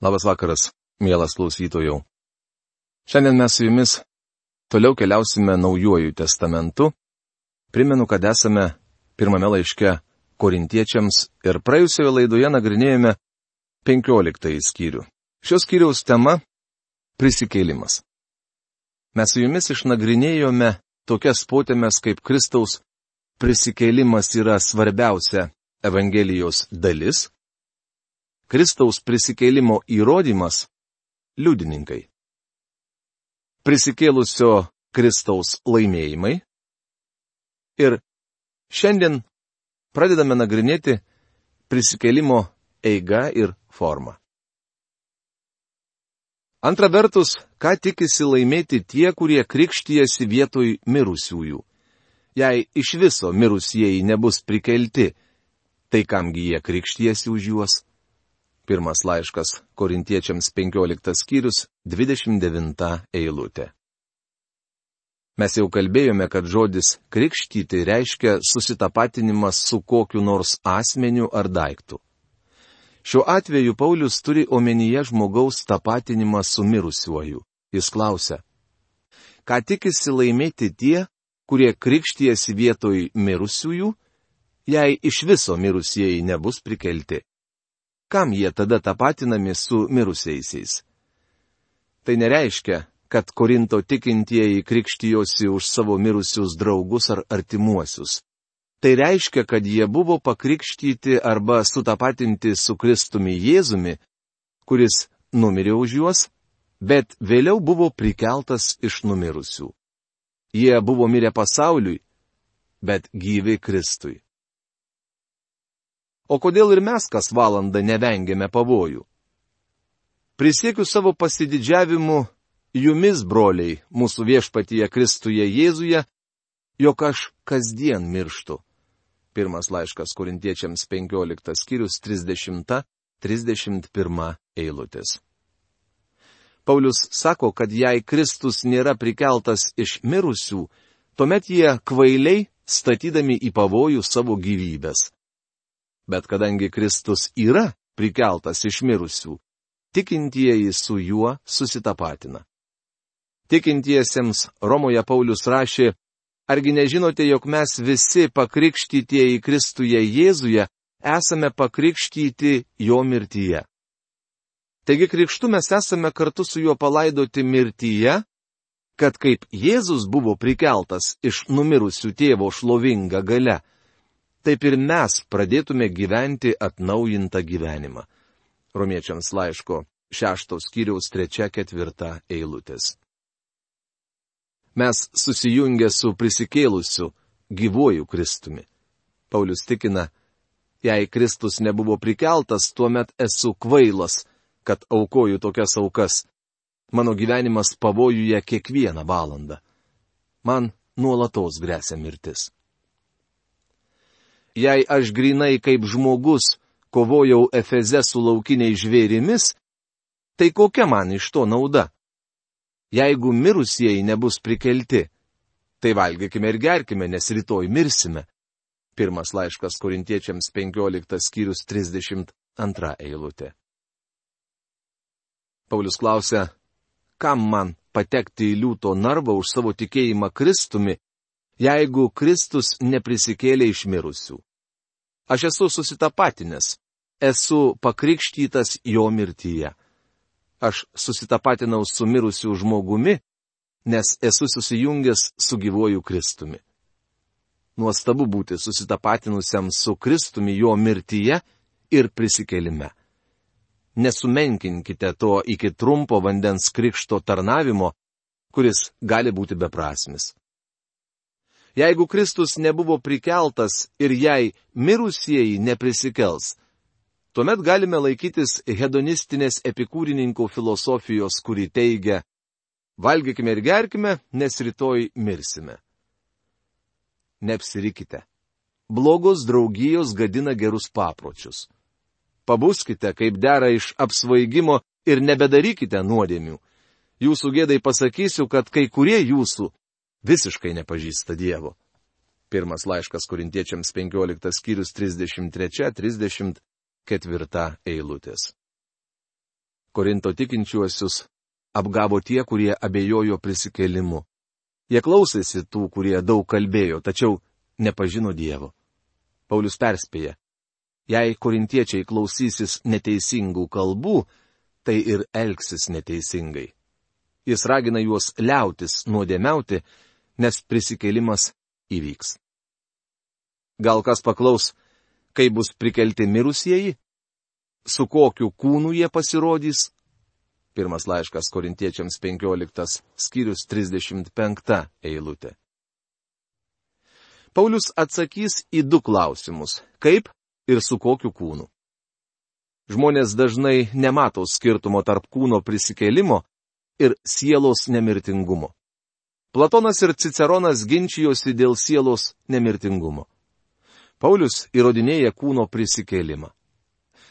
Labas vakaras, mielas klausytojų. Šiandien mes su jumis toliau keliausime naujuoju testamentu. Primenu, kad esame pirmame laiške korintiečiams ir praėjusioje laidoje nagrinėjome 15 skyrių. Šios skyriaus tema - prisikėlimas. Mes su jumis išnagrinėjome tokias potėmes kaip Kristaus prisikėlimas yra svarbiausia Evangelijos dalis Kristaus prisikėlimo įrodymas - liudininkai. Prisikėlusio Kristaus laimėjimai. Ir šiandien pradedame nagrinėti prisikėlimo eiga ir formą. Antra vertus, ką tikisi laimėti tie, kurie krikštyjasi vietoj mirusiųjų. Jei iš viso mirusieji nebus prikelti, tai kamgi jie krikštyjasi už juos? Pirmas laiškas korintiečiams 15 skyrius 29 eilutė. Mes jau kalbėjome, kad žodis krikštyti reiškia susitapatinimas su kokiu nors asmeniu ar daiktu. Šiuo atveju Paulius turi omenyje žmogaus tapatinimą su mirusiuoju. Jis klausia, ką tikisi laimėti tie, kurie krikštijasi vietoj mirusiųjų, jei iš viso mirusieji nebus prikelti kam jie tada tapatinami su mirusiaisiais? Tai nereiškia, kad Korinto tikintieji krikštijosi už savo mirusius draugus ar artimuosius. Tai reiškia, kad jie buvo pakrikštyti arba sutapatinti su Kristumi Jėzumi, kuris numirė už juos, bet vėliau buvo prikeltas iš numirusių. Jie buvo mirę pasauliui, bet gyvi Kristui. O kodėl ir mes kas valandą nevengiame pavojų? Prisiekiu savo pasididžiavimu jumis, broliai, mūsų viešpatyje Kristuje Jėzuje, jog aš kasdien mirštu. Pirmas laiškas korintiečiams 15 skyrius 30-31 eilutės. Paulius sako, kad jei Kristus nėra prikeltas iš mirusių, tuomet jie kvailiai statydami į pavojų savo gyvybės bet kadangi Kristus yra prikeltas iš mirusių, tikintieji su juo susitapatina. Tikintiesiems Romoje Paulius rašė, argi nežinote, jog mes visi pakrikštytieji Kristuje Jėzuje esame pakrikštyti jo mirtyje. Taigi krikštu mes esame kartu su juo palaidoti mirtyje, kad kaip Jėzus buvo prikeltas iš numirusių tėvo šlovinga gale, taip ir mes pradėtume gyventi atnaujintą gyvenimą. Romiečiams laiško šeštos kiriaus trečia ketvirta eilutės. Mes susijungę su prisikėlusiu, gyvuoju Kristumi. Paulius tikina, jei Kristus nebuvo prikeltas, tuomet esu kvailas, kad aukoju tokias aukas. Mano gyvenimas pavojuje kiekvieną valandą. Man nuolatos grėsia mirtis jei aš grinai kaip žmogus kovojau Efeze su laukiniais žvėrimis, tai kokia man iš to nauda? Jeigu mirusieji nebus prikelti, tai valgykime ir gerkime, nes rytoj mirsime. Pirmas laiškas korintiečiams 15 skyrius 32 eilutė. Paulius klausia, kam man patekti į liūto narvą už savo tikėjimą Kristumi, jeigu Kristus neprisikėlė iš mirusių. Aš esu susitapatinęs, esu pakrikštytas jo mirtyje. Aš susitapatinau su mirusiu žmogumi, nes esu susijungęs su gyvoju Kristumi. Nuostabu būti susitapatinusiam su Kristumi jo mirtyje ir prisikelime. Nesumenkinkite to iki trumpo vandens krikšto tarnavimo, kuris gali būti beprasmis. Jeigu Kristus nebuvo prikeltas ir jei mirusieji neprisikels, tuomet galime laikytis hedonistinės epikūrininkų filosofijos, kuri teigia, valgykime ir gerkime, nes rytoj mirsime. Neapsirikite. Blogos draugijos gadina gerus papročius. Pabuskite, kaip dera iš apsvaigimo ir nebedarykite nuodėmių. Jūsų gėdai pasakysiu, kad kai kurie jūsų visiškai nepažįsta Dievo. Pirmas laiškas korintiečiams 15 skyrius 33-34 eilutės. Korinto tikinčiuosius apgavo tie, kurie abejojo prisikėlimu. Jie klausėsi tų, kurie daug kalbėjo, tačiau nepažino Dievo. Paulius perspėja. Jei korintiečiai klausysis neteisingų kalbų, tai ir elgsis neteisingai. Jis ragina juos liautis nuodėmiauti, nes prisikėlimas įvyks. Gal kas paklaus, kai bus prikelti mirusieji? Su kokiu kūnu jie pasirodys? Pirmas laiškas korintiečiams 15 skyrius 35 eilutė. Paulius atsakys į du klausimus - kaip ir su kokiu kūnu. Žmonės dažnai nemato skirtumo tarp kūno prisikėlimo ir sielos nemirtingumo. Platonas ir Ciceronas ginčijosi dėl sielos nemirtingumo. Paulius įrodinėja kūno prisikėlimą.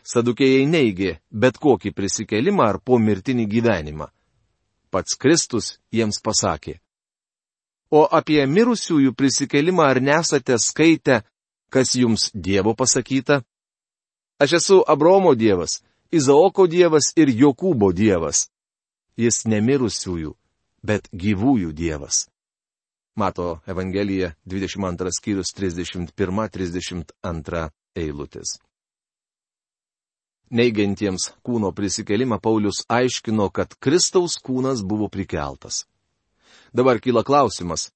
Sadukėjai neigė bet kokį prisikėlimą ar pomirtinį gyvenimą. Pats Kristus jiems pasakė. O apie mirusiųjų prisikėlimą ar nesate skaitę, kas jums Dievo pasakyta? Aš esu Abromo Dievas, Izaoko Dievas ir Jokūbo Dievas. Jis nemirusiųjų, bet gyvųjų Dievas. Mato Evangelija 22 skyrius 31-32 eilutės. Neigiantiems kūno prisikelimą Paulius aiškino, kad Kristaus kūnas buvo prikeltas. Dabar kyla klausimas.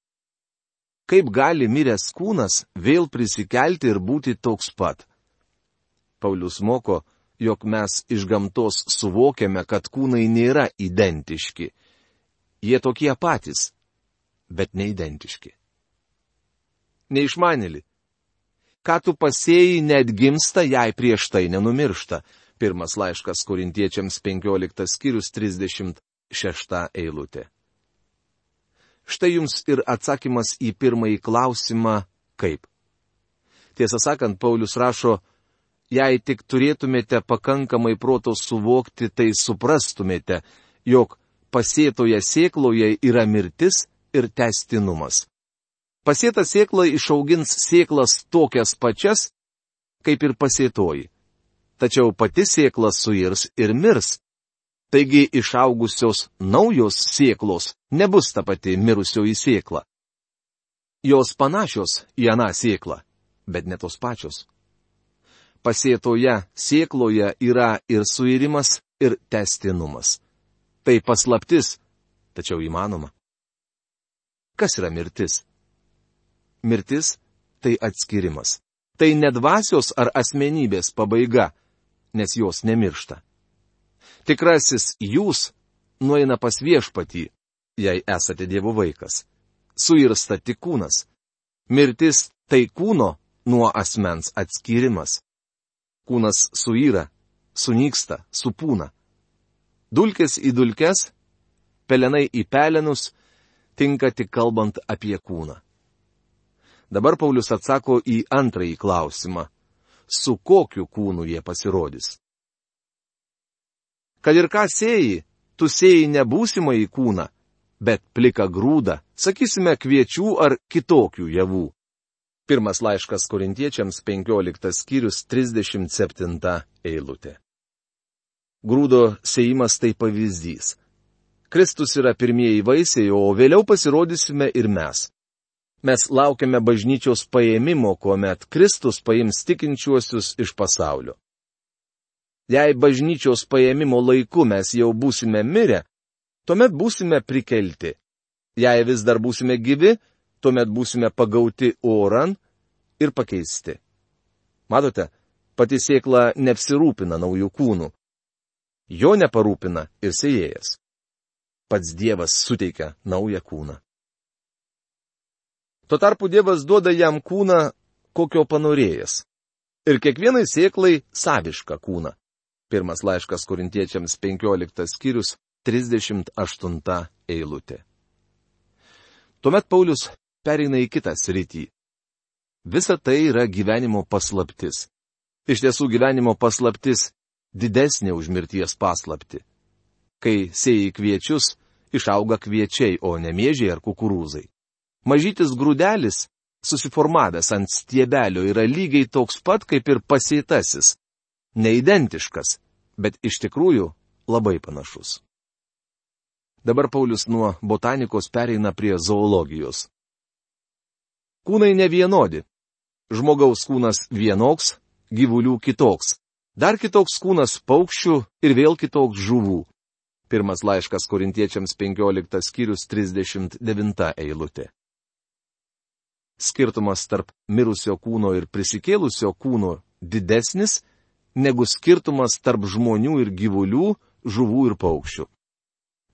Kaip gali miręs kūnas vėl prisikelti ir būti toks pat? Paulius moko, jog mes iš gamtos suvokiame, kad kūnai nėra identiški. Jie tokie patys, bet neidentiški. Neišmanėli. Ką tu pasėjai, net gimsta, jei prieš tai nenumiršta. Pirmas laiškas korintiečiams 15 skyrius 36 eilutė. Štai jums ir atsakymas į pirmąjį klausimą - kaip. Tiesą sakant, Paulius rašo, jei tik turėtumėte pakankamai proto suvokti, tai suprastumėte, jog pasėtoje sėkloje yra mirtis ir testinumas. Pasėta sėkla išaugins sėklas tokias pačias, kaip ir pasėtoji. Tačiau pati sėkla suirs ir mirs. Taigi išaugusios naujos sėklos nebus ta pati mirusioji sėkla. Jos panašios į aną sėklą, bet ne tos pačios. Pasėtoje sėkloje yra ir suirimas, ir testinumas. Tai paslaptis, tačiau įmanoma. Kas yra mirtis? Mirtis - tai atskirimas. Tai ne dvasios ar asmenybės pabaiga, nes jos nemiršta. Tikrasis jūs nueina pas viešpatį, jei esate Dievo vaikas. Suirsta tik kūnas. Mirtis - tai kūno nuo asmens atskirimas. Kūnas suyra, sunyksta, supūna. Dulkės į dulkes, pelenai į pelenus, tinka tik kalbant apie kūną. Dabar Paulius atsako į antrąjį klausimą. Su kokiu kūnu jie pasirodys? Kad ir ką sėjai, tu sėjai nebūsimą į kūną, bet plika grūdą, sakysime, kviečių ar kitokių javų. Pirmas laiškas korintiečiams 15 skyrius 37 eilutė. Grūdo sėjimas tai pavyzdys. Kristus yra pirmieji vaisiai, o vėliau pasirodysime ir mes. Mes laukiame bažnyčios paėmimo, kuomet Kristus paims tikinčiuosius iš pasaulio. Jei bažnyčios paėmimo laiku mes jau būsime mirę, tuomet būsime prikelti. Jei vis dar būsime gyvi, tuomet būsime pagauti oran ir pakeisti. Matote, pati sėkla neapsirūpina naujų kūnų. Jo neparūpina ir sėjėjas pats Dievas suteikia naują kūną. Tuo tarpu Dievas duoda jam kūną, kokio panorėjęs. Ir kiekvienai sėklai savišką kūną. Pirmas laiškas korintiečiams 15 skyrius 38 eilutė. Tuomet Paulius pereina į kitą sritį. Visa tai yra gyvenimo paslaptis. Iš tiesų gyvenimo paslaptis didesnė už mirties paslapti. Kai sėjai kviečius, išauga kviečiai, o ne mėžiai ar kukurūzai. Mažytis grūdelis, susiformavęs ant stiebelio, yra lygiai toks pat kaip ir pasėtasis. Neidentiškas, bet iš tikrųjų labai panašus. Dabar Paulius nuo botanikos pereina prie zoologijos. Kūnai ne vienodi. Žmogaus kūnas vienoks, gyvulių kitoks. Dar kitoks kūnas paukščių ir vėl kitoks žuvų. Pirmas laiškas korintiečiams 15 skyrius 39 eilutė. Skirtumas tarp mirusio kūno ir prisikėlusio kūno didesnis negu skirtumas tarp žmonių ir gyvulių, žuvų ir paukščių.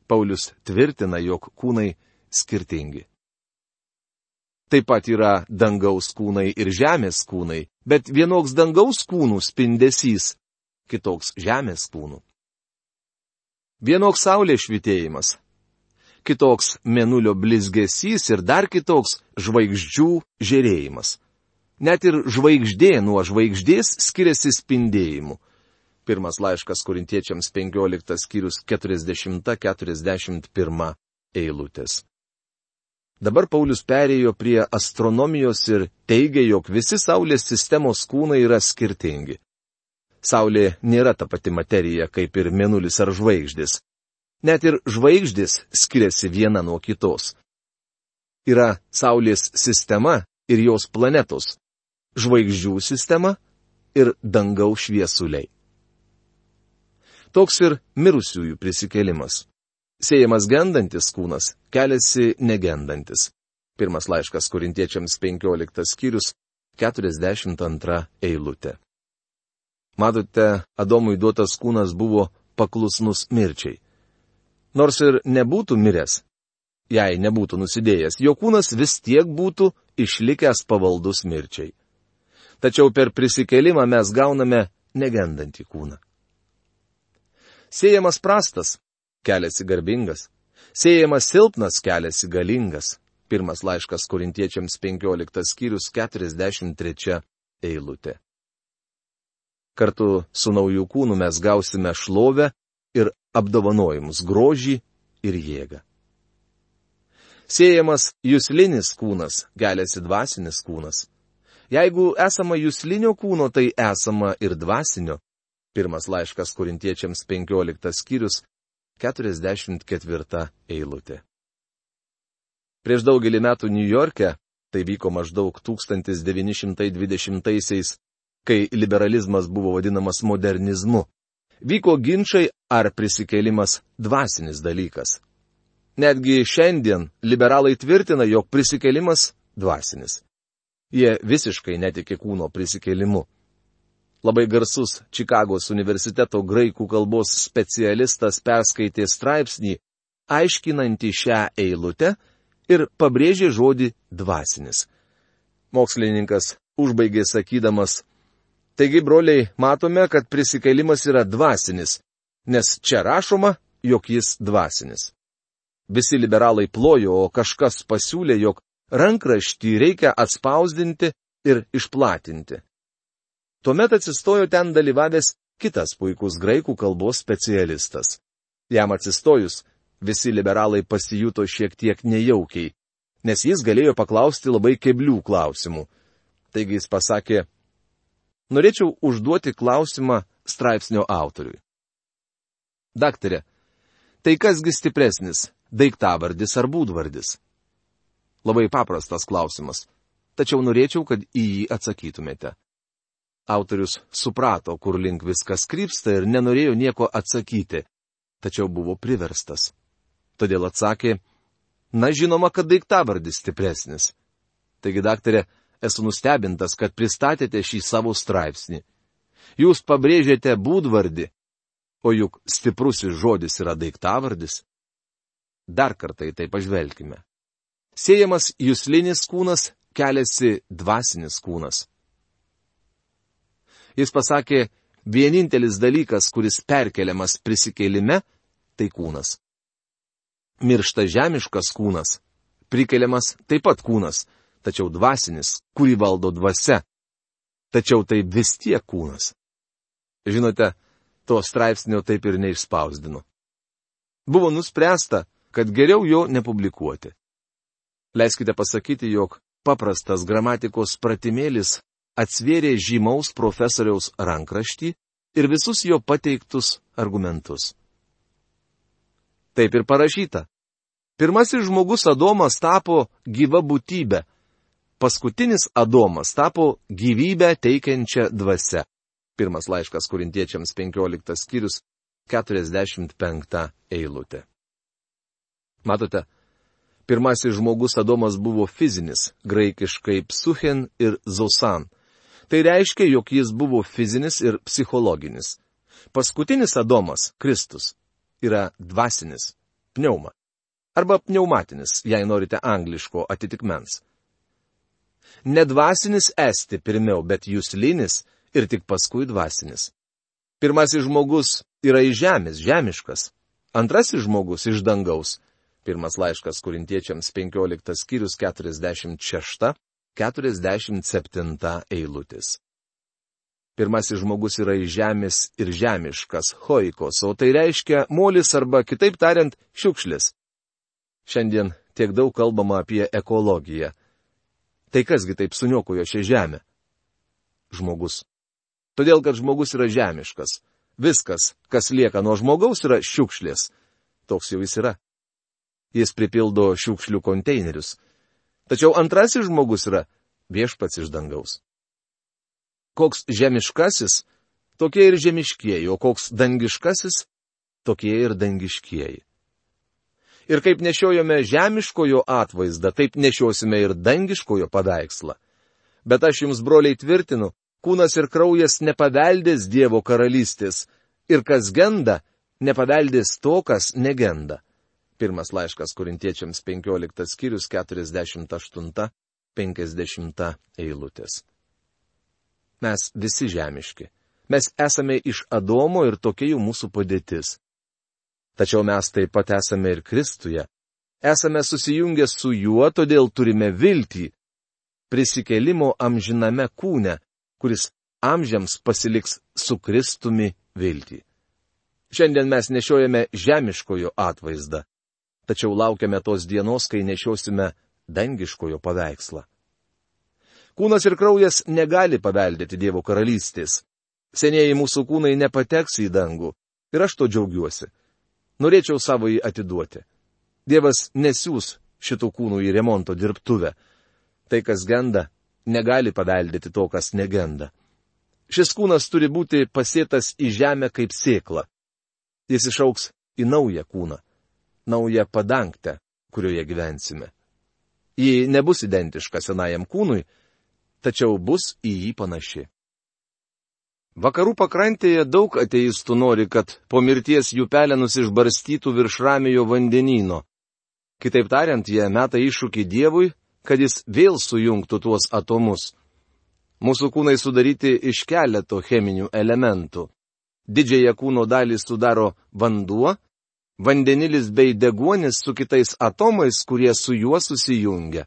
Paulius tvirtina, jog kūnai skirtingi. Taip pat yra dangaus kūnai ir žemės kūnai, bet vienoks dangaus kūnų spindesys, kitoks žemės kūnų. Vienoks saulės švitėjimas, kitoks menulio blizgesys ir dar kitoks žvaigždžių žėrėjimas. Net ir žvaigždė nuo žvaigždės skiriasi spindėjimu. Pirmas laiškas korintiečiams 15 skyrius 40-41 eilutės. Dabar Paulius perėjo prie astronomijos ir teigia, jog visi Saulės sistemos kūnai yra skirtingi. Saulė nėra ta pati materija kaip ir Mėnulis ar žvaigždės. Net ir žvaigždės skiriasi viena nuo kitos. Yra Saulės sistema ir jos planetos, žvaigždžių sistema ir dangaus šviesuliai. Toks ir mirusiųjų prisikėlimas. Sėjamas gendantis kūnas keliasi negendantis. Pirmas laiškas korintiečiams 15 skyrius 42 eilutė. Matote, Adomui duotas kūnas buvo paklusnus mirčiai. Nors ir nebūtų miręs, jei nebūtų nusidėjęs, jo kūnas vis tiek būtų išlikęs pavaldus mirčiai. Tačiau per prisikelimą mes gauname negendantį kūną. Sėjamas prastas, keliasi garbingas. Sėjamas silpnas, keliasi galingas. Pirmas laiškas korintiečiams 15 skyrius 43 eilutė. Kartu su naujų kūnu mes gausime šlovę ir apdovanojimus grožį ir jėgą. Sėjamas jūslinis kūnas, keliasi dvasinis kūnas. Jeigu esama jūslinio kūno, tai esama ir dvasinio. Pirmas laiškas korintiečiams 15 skyrius 44 eilutė. Prieš daugelį metų New York'e, tai vyko maždaug 1920-aisiais, kai liberalizmas buvo vadinamas modernizmu, vyko ginčiai, ar prisikėlimas dvasinis dalykas. Netgi šiandien liberalai tvirtina, jog prisikėlimas dvasinis. Jie visiškai netiki kūno prisikėlimu. Labai garsus Čikagos universiteto graikų kalbos specialistas perskaitė straipsnį, aiškinantį šią eilutę ir pabrėžė žodį dvasinis. Mokslininkas užbaigė sakydamas, taigi, broliai, matome, kad prisikėlimas yra dvasinis, nes čia rašoma, jog jis dvasinis. Visi liberalai plojo, o kažkas pasiūlė, jog rankraštį reikia atspausdinti ir išplatinti. Tuomet atsistojo ten dalyvavęs kitas puikus graikų kalbos specialistas. Jam atsistojus, visi liberalai pasijuto šiek tiek nejaukiai, nes jis galėjo paklausti labai keblių klausimų. Taigi jis pasakė, norėčiau užduoti klausimą straipsnio autoriui. Daktarė, tai kasgi stipresnis - daiktavardis ar būdvardis? Labai paprastas klausimas, tačiau norėčiau, kad į jį atsakytumėte. Autorius suprato, kur link viskas krypsta ir nenorėjo nieko atsakyti, tačiau buvo priverstas. Todėl atsakė, na žinoma, kad daiktavardis stipresnis. Taigi, daktarė, esu nustebintas, kad pristatėte šį savo straipsnį. Jūs pabrėžėte būdvardį, o juk stiprusis žodis yra daiktavardis. Dar kartą į tai pažvelkime. Siejamas jūslinis kūnas keliasi dvasinis kūnas. Jis pasakė, vienintelis dalykas, kuris perkeliamas prisikėlime, tai kūnas. Miršta žemiškas kūnas, prikeliamas taip pat kūnas, tačiau dvasinis, kurį valdo dvasia. Tačiau tai vis tiek kūnas. Žinote, to straipsnio taip ir neišspausdinu. Buvo nuspręsta, kad geriau jo nepublikuoti. Leiskite pasakyti, jog paprastas gramatikos pratimėlis atsvėrė žymaus profesoriaus rankraštį ir visus jo pateiktus argumentus. Taip ir parašyta. Pirmasis žmogus Adomas tapo gyva būtybė. Paskutinis Adomas tapo gyvybę teikiančią dvasę. Pirmas laiškas kurintiečiams 15 skyrius 45 eilutė. Matote, pirmasis žmogus Adomas buvo fizinis, graikiškai psuchen ir zosan. Tai reiškia, jog jis buvo fizinis ir psichologinis. Paskutinis Adomas, Kristus, yra dvasinis, pneuma. Arba pneumatinis, jei norite angliško atitikmens. Nedvasinis esti pirmiau, bet jūslinis ir tik paskui dvasinis. Pirmasis žmogus yra iš žemės, žemiškas. Antrasis žmogus iš dangaus. Pirmas laiškas kurintiečiams 15 skyrius 46-47 eilutės. Pirmasis žmogus yra iš žemės ir žemiškas, hoikos, o tai reiškia molis arba, kitaip tariant, šiukšlis. Šiandien tiek daug kalbama apie ekologiją. Tai kasgi taip suniokojo šią žemę? Žmogus. Todėl, kad žmogus yra žemiškas. Viskas, kas lieka nuo žmogaus, yra šiukšlės. Toks jau jis yra. Jis pripildo šiukšlių konteinerius. Tačiau antrasis žmogus yra viešpats iš dangaus koks žemiškasis, tokie ir žemiškieji, o koks dangiškasis, tokie ir dangiškieji. Ir kaip nešiojame žemiškojo atvaizdą, taip nešiosime ir dangiškojo paveikslą. Bet aš jums, broliai, tvirtinu, kūnas ir kraujas nepaveldės Dievo karalystės, ir kas genda, nepaveldės to, kas negenda. Pirmas laiškas korintiečiams 15 skyrius 48-50 eilutės. Mes visi žemiški. Mes esame iš Adomo ir tokia jau mūsų padėtis. Tačiau mes taip pat esame ir Kristuje. Esame susijungę su juo, todėl turime viltį. Prisikelimo amžiname kūne, kuris amžiams pasiliks su Kristumi viltį. Šiandien mes nešiojame žemiškojo atvaizdą, tačiau laukiame tos dienos, kai nešiosime dangiškojo paveikslą. Kūnas ir kraujas negali paveldėti Dievo karalystės. Senieji mūsų kūnai nepateks į dangų. Ir aš to džiaugiuosi. Norėčiau savo jį atiduoti. Dievas nesiūs šitų kūnų į remonto dirbtuvę. Tai, kas genda, negali paveldėti to, kas negenda. Šis kūnas turi būti pasėtas į žemę kaip sėkla. Jis išauks į naują kūną, naują padangtę, kurioje gyvensime. Ji nebus identiška senajam kūnui, tačiau bus į jį panaši. Vakarų pakrantėje daug ateistų nori, kad po mirties jų pelenus išbarstytų virš ramiojo vandenino. Kitaip tariant, jie meta iššūkį Dievui, kad jis vėl sujungtų tuos atomus. Mūsų kūnai sudaryti iš keleto cheminių elementų. Didžiąją kūno dalį sudaro vanduo, vandenilis bei deguonis su kitais atomais, kurie su juo susijungia.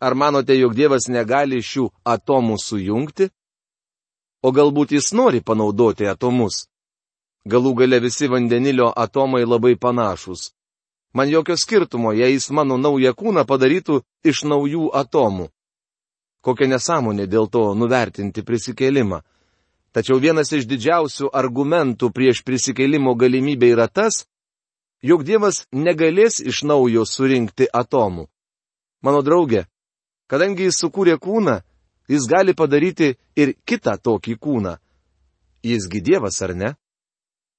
Ar manote, jog Dievas negali šių atomų sujungti? O galbūt jis nori panaudoti atomus? Galų gale visi vandenilio atomai labai panašus. Man jokio skirtumo, jei jis mano naują kūną padarytų iš naujų atomų. Kokia nesąmonė dėl to nuvertinti prisikėlimą. Tačiau vienas iš didžiausių argumentų prieš prisikėlimo galimybę yra tas, jog Dievas negalės iš naujo surinkti atomų. Mano draugė, Kadangi jis sukūrė kūną, jis gali padaryti ir kitą tokį kūną. Jisgi Dievas ar ne?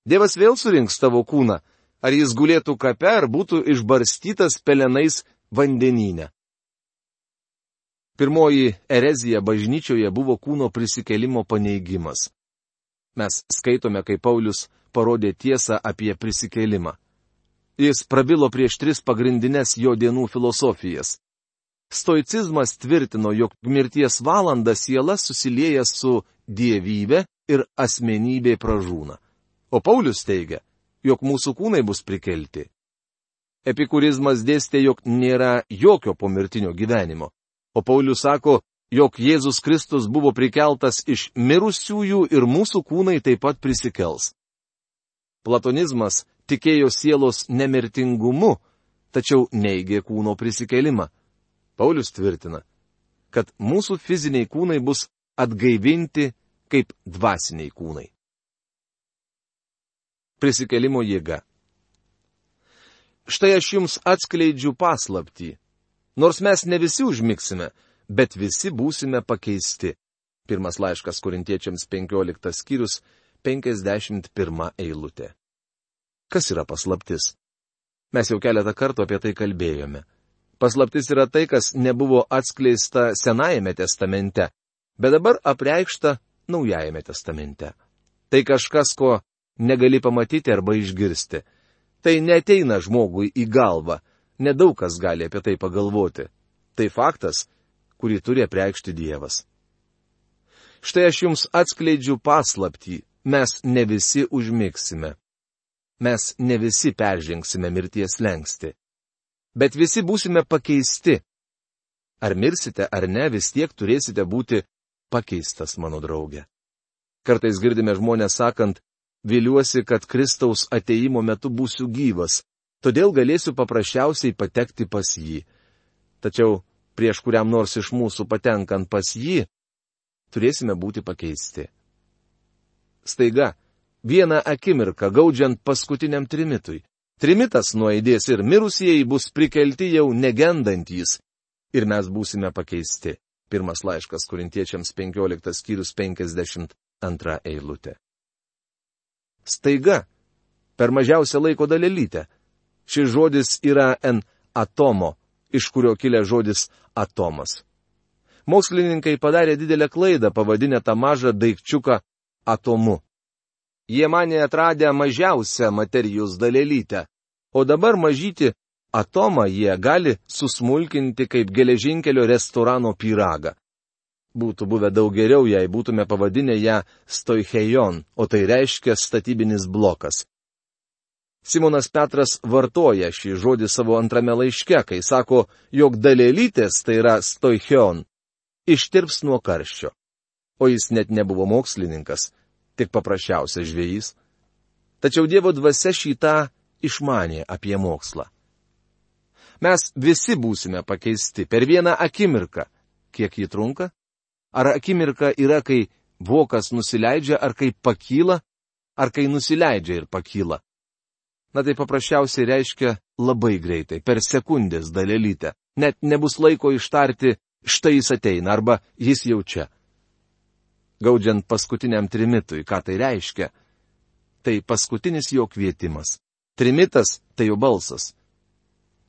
Dievas vėl surinks tavo kūną, ar jis gulėtų kape, ar būtų išbarstytas pelenais vandenyne. Pirmoji erezija bažnyčioje buvo kūno prisikelimo paneigimas. Mes skaitome, kaip Paulius parodė tiesą apie prisikelimą. Jis prabilo prieš tris pagrindinės jo dienų filosofijas Stoicizmas tvirtino, jog mirties valanda siela susilieja su dievybė ir asmenybė pražūna. O Paulius teigia, jog mūsų kūnai bus prikelti. Epikurizmas dėstė, jog nėra jokio pomirtinio gyvenimo. O Paulius sako, jog Jėzus Kristus buvo prikeltas iš mirusiųjų ir mūsų kūnai taip pat prisikels. Platonizmas tikėjo sielos nemirtingumu, tačiau neigė kūno prisikelimą. Paulius tvirtina, kad mūsų fiziniai kūnai bus atgaivinti kaip dvasiniai kūnai. Prisikelimo jėga. Štai aš jums atskleidžiu paslaptį. Nors mes ne visi užmiksime, bet visi būsime pakeisti. Pirmas laiškas korintiečiams 15 skyrius 51 eilutė. Kas yra paslaptis? Mes jau keletą kartų apie tai kalbėjome. Paslaptis yra tai, kas nebuvo atskleista Senajame testamente, bet dabar apreikšta Naujajame testamente. Tai kažkas, ko negali pamatyti arba išgirsti. Tai neteina žmogui į galvą, nedaug kas gali apie tai pagalvoti. Tai faktas, kurį turi apreikšti Dievas. Štai aš jums atskleidžiu paslaptį, mes ne visi užmiksime. Mes ne visi peržengsime mirties lengsti. Bet visi būsime pakeisti. Ar mirsite ar ne, vis tiek turėsite būti pakeistas, mano draugė. Kartais girdime žmonės sakant, viliuosi, kad Kristaus ateimo metu būsiu gyvas, todėl galėsiu paprasčiausiai patekti pas jį. Tačiau prieš kuriam nors iš mūsų patenkant pas jį, turėsime būti pakeisti. Staiga, vieną akimirką gaudžiant paskutiniam trimitui, trimitas nuaidės ir mirusieji bus prikelti jau negendantys, ir mes būsime pakeisti. Pirmas laiškas kurintiečiams 15 skyrius 52 eilutė. Staiga, per mažiausią laiko dalelytę. Šis žodis yra en atomo, iš kurio kilė žodis atomas. Mokslininkai padarė didelę klaidą pavadinę tą mažą daikčiuką atomu. Jie mane atradę mažiausią materijos dalelytę, o dabar mažyti atomą jie gali susmulkinti kaip geležinkelio restorano pyragą. Būtų buvę daug geriau, jei būtume pavadinę ją stoichejon, o tai reiškia statybinis blokas. Simonas Petras vartoja šį žodį savo antrame laiške, kai sako, jog dalelytės, tai yra stoichion, ištirps nuo karščio. O jis net nebuvo mokslininkas, tik paprasčiausias žvėjys. Tačiau Dievo dvasia šitą išmanė apie mokslą. Mes visi būsime pakeisti per vieną akimirką. Kiek jį trunka? Ar akimirka yra, kai vokas nusileidžia, ar kai pakyla, ar kai nusileidžia ir pakyla? Na tai paprasčiausiai reiškia labai greitai, per sekundės dalelytę. Net nebus laiko ištarti, štai jis ateina arba jis jau čia. Gaudžiant paskutiniam trimitui, ką tai reiškia? Tai paskutinis jo kvietimas. Trimitas tai jo balsas.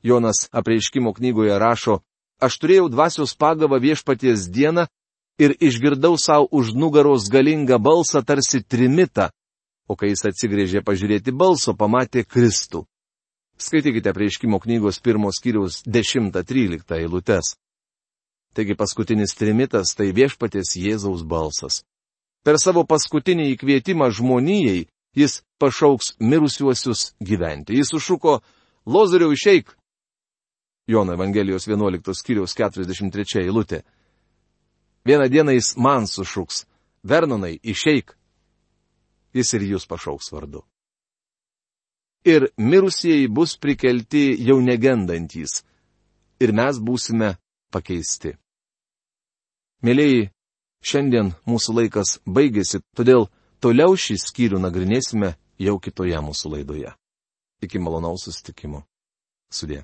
Jonas apreiškimo knygoje rašo, aš turėjau dvasios pagavą viešpaties dieną ir išgirdau savo už nugaros galingą balsą tarsi trimitą, o kai jis atsigrėžė pažiūrėti balso, pamatė Kristų. Skaitykite prieškimo knygos pirmos skyriaus 10-13 eilutes. Taigi paskutinis trimitas tai viešpatės Jėzaus balsas. Per savo paskutinį įkvietimą žmonijai jis pašauks mirusiuosius gyventi. Jis sušuko, Lozoriau išeik. Jono Evangelijos 11 skyriaus 43 eilutė. Vieną dieną jis man sušuks, Vernonai, išeik jis ir jūs pašauks vardu. Ir mirusieji bus prikelti jau negendantys, ir mes būsime pakeisti. Mėlyjei, šiandien mūsų laikas baigėsi, todėl toliau šį skyrių nagrinėsime jau kitoje mūsų laidoje. Iki malonaus sustikimo. Sudė.